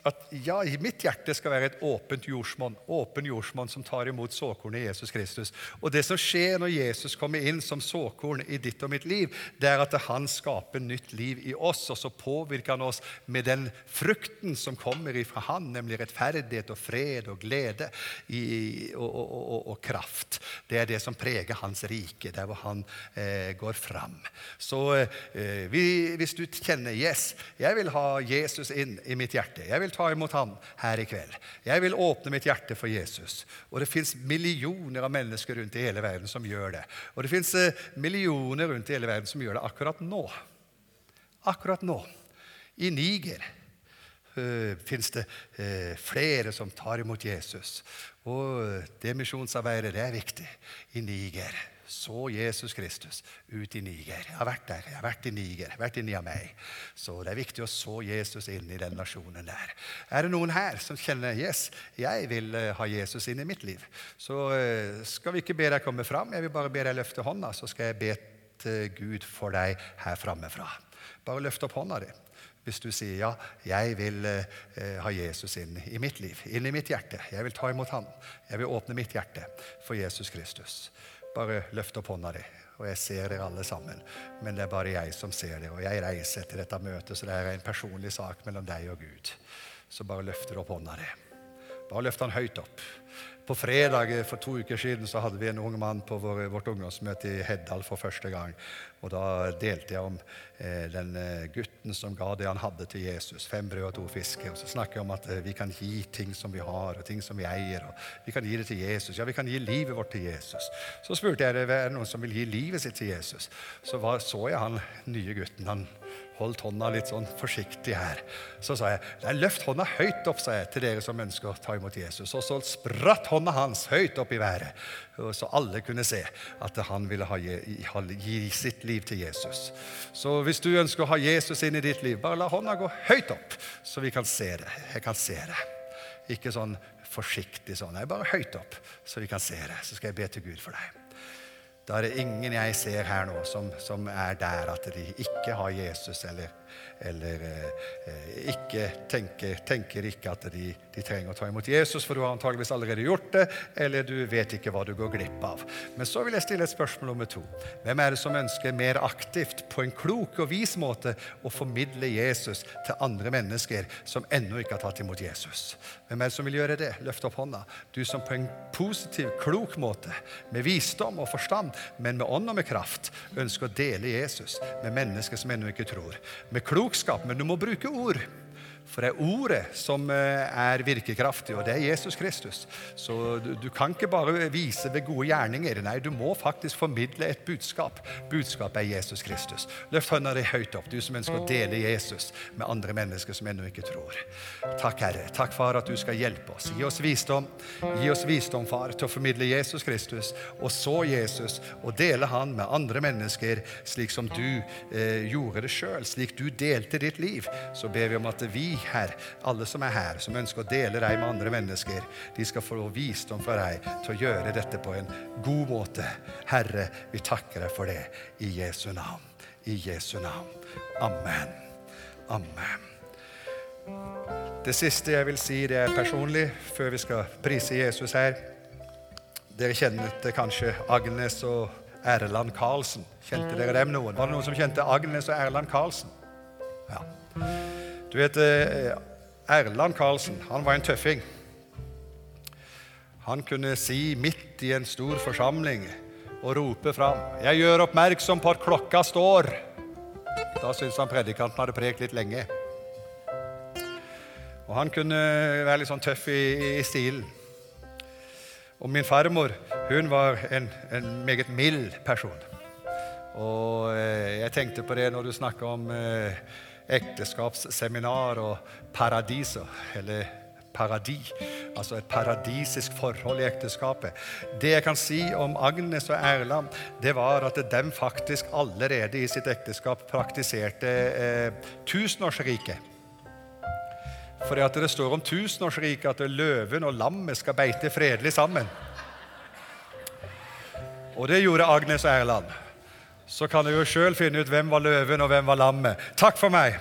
at ja, i mitt hjerte skal være et åpent jordsmonn. Åpen jordsmonn som tar imot såkornet i Jesus Kristus. Og det som skjer når Jesus kommer inn som såkorn i ditt og mitt liv, det er at han skaper nytt liv i oss, og så påvirker han oss med den frukten som kommer ifra han, nemlig rettferdighet og fred og glede i, og, og, og, og, kraft. Det er det som preger hans rike, der hvor han eh, går fram. Så eh, hvis du kjenner Yes, jeg vil ha Jesus inn i mitt hjerte. Jeg vil vil ta imot ham her i kveld. Jeg vil åpne mitt hjerte for Jesus. Og det fins millioner av mennesker rundt i hele verden som gjør det. Og det fins eh, millioner rundt i hele verden som gjør det akkurat nå. Akkurat nå. I Niger uh, eh, fins det uh, flere som tar imot Jesus. Og det misjonsarbeidet, det er viktig i Niger så Jesus Kristus ut i Niger. Jeg har vært der. Jeg har vært i Niger, jeg har vært i Niamey. Så det er viktig å så Jesus inn i den nasjonen der. Er det noen her som kjenner yes, jeg vil uh, ha Jesus inn i mitt liv, så uh, skal vi ikke be deg komme fram. Jeg vil bare be deg løfte hånda, så skal jeg be til Gud for deg her framme fra. Bare løft opp hånda di hvis du sier ja, jeg vil eh, ha Jesus inn i mitt liv, inn i mitt hjerte. Jeg vil ta imot Han. Jeg vil åpne mitt hjerte for Jesus Kristus. Bare løft opp hånda di. Og jeg ser dere alle sammen. Men det er bare jeg som ser dere. Og jeg reiser etter dette møtet, så det er en personlig sak mellom deg og Gud. Så bare løfter opp hånda di. Bare løft den høyt opp. På fredag for to uker siden så hadde vi en ung mann på vår, vårt ungdomsmøte i Heddal for første gang. Og Da delte jeg om eh, den eh, gutten som ga det han hadde til Jesus. Fem brød og to fisker. Og så snakker jeg om at eh, vi kan gi ting som vi har, og ting som vi eier. og Vi kan gi det til Jesus. Ja, vi kan gi livet vårt til Jesus. Så spurte jeg er det noen som vil gi livet sitt til Jesus. Så var, så jeg han nye gutten. han holdt hånda litt sånn forsiktig her. Så sa jeg Nei, løft hånda høyt opp sa jeg, til dere som ønsker å ta imot Jesus. Og så spratt hånda hans høyt opp i været, så alle kunne se at han ville ha, gi, sitt liv til Jesus. Så hvis du ønsker å ha Jesus inn i ditt liv, bare la hånda gå høyt opp, så vi kan se det. Jeg kan se det. Ikke sånn forsiktig sånn. Nei, bare høyt opp, så vi kan se det. Så skal jeg be til Gud for deg. Da er det ingen jeg ser her nå som, som er der at de ikke har Jesus, eller, eller eh, ikke tenker, tenker, ikke at de, de, trenger å ta imot Jesus, for du har antageligvis allerede gjort det, eller du vet ikke hva du går glipp av. Men så vil jeg stille et spørsmål nummer to. Hvem er det som ønsker mer aktivt, på en klok og vis måte, å formidle Jesus til andre mennesker som ennå ikke har tatt imot Jesus? Hvem er det som vil gjøre det? Løft opp hånda. Du som på en positiv, klok måte, med visdom og forstand, men med ånd og med kraft ønsker å dele Jesus med mennesker som ennå ikke tror. Med klokskap, men du må bruke ord. For det er ordet som eh, er virkekraftig, og det er Jesus Kristus. Så du, du, kan ikke bare vise ved gode gjerninger. Nei, du må faktisk formidle et budskap. Budskapet er Jesus Kristus. Løft hånda di høyt opp, du som ønsker å dele Jesus med andre mennesker som ennå ikke tror. Takk, Herre. Takk, Far, at du skal hjelpe oss. Gi oss visdom. Gi oss visdom, Far, til å formidle Jesus Kristus, og så Jesus, og dele Han med andre mennesker, slik som du eh, gjorde det sjøl, slik du delte ditt liv. Så ber vi om at vi her, alle som er her, som ønsker å dele deg med andre mennesker, de skal få visdom fra deg til å gjøre dette på en god måte. Herre, vi takker deg for det i Jesu navn. I Jesu navn. Amen. Amen. Det siste jeg vil si, det er personlig, før vi skal prise Jesus her. Dere kjente kanskje Agnes og Erland Karlsen. Kjente dere dem noen? Var det noen som kjente Agnes og Erland Karlsen? Ja. Du vet, eh, Erland Karlsen han var en tøffing. Han kunne si midt i en stor forsamling og rope fram 'Jeg gjør oppmerksom på at klokka står'. Da syntes han predikanten hadde prekt litt lenge. Og Han kunne være litt sånn tøff i, i stilen. Og min farmor hun var en, en meget mild person. Og eh, jeg tenkte på det når du snakker om eh, ekteskapsseminar og paradiser, eller paradis. Altså et paradisisk forhold i ekteskapet. Det jeg kan si om Agnes og Erland, det var at de faktisk allerede i sitt ekteskap praktiserte eh, tusenårsriket. For det står om tusenårsriket at løven og lammet skal beite fredelig sammen. Og det gjorde Agnes og Erland så kan du jo sjøl finne ut hvem var løven og hvem var lammet. Takk for meg.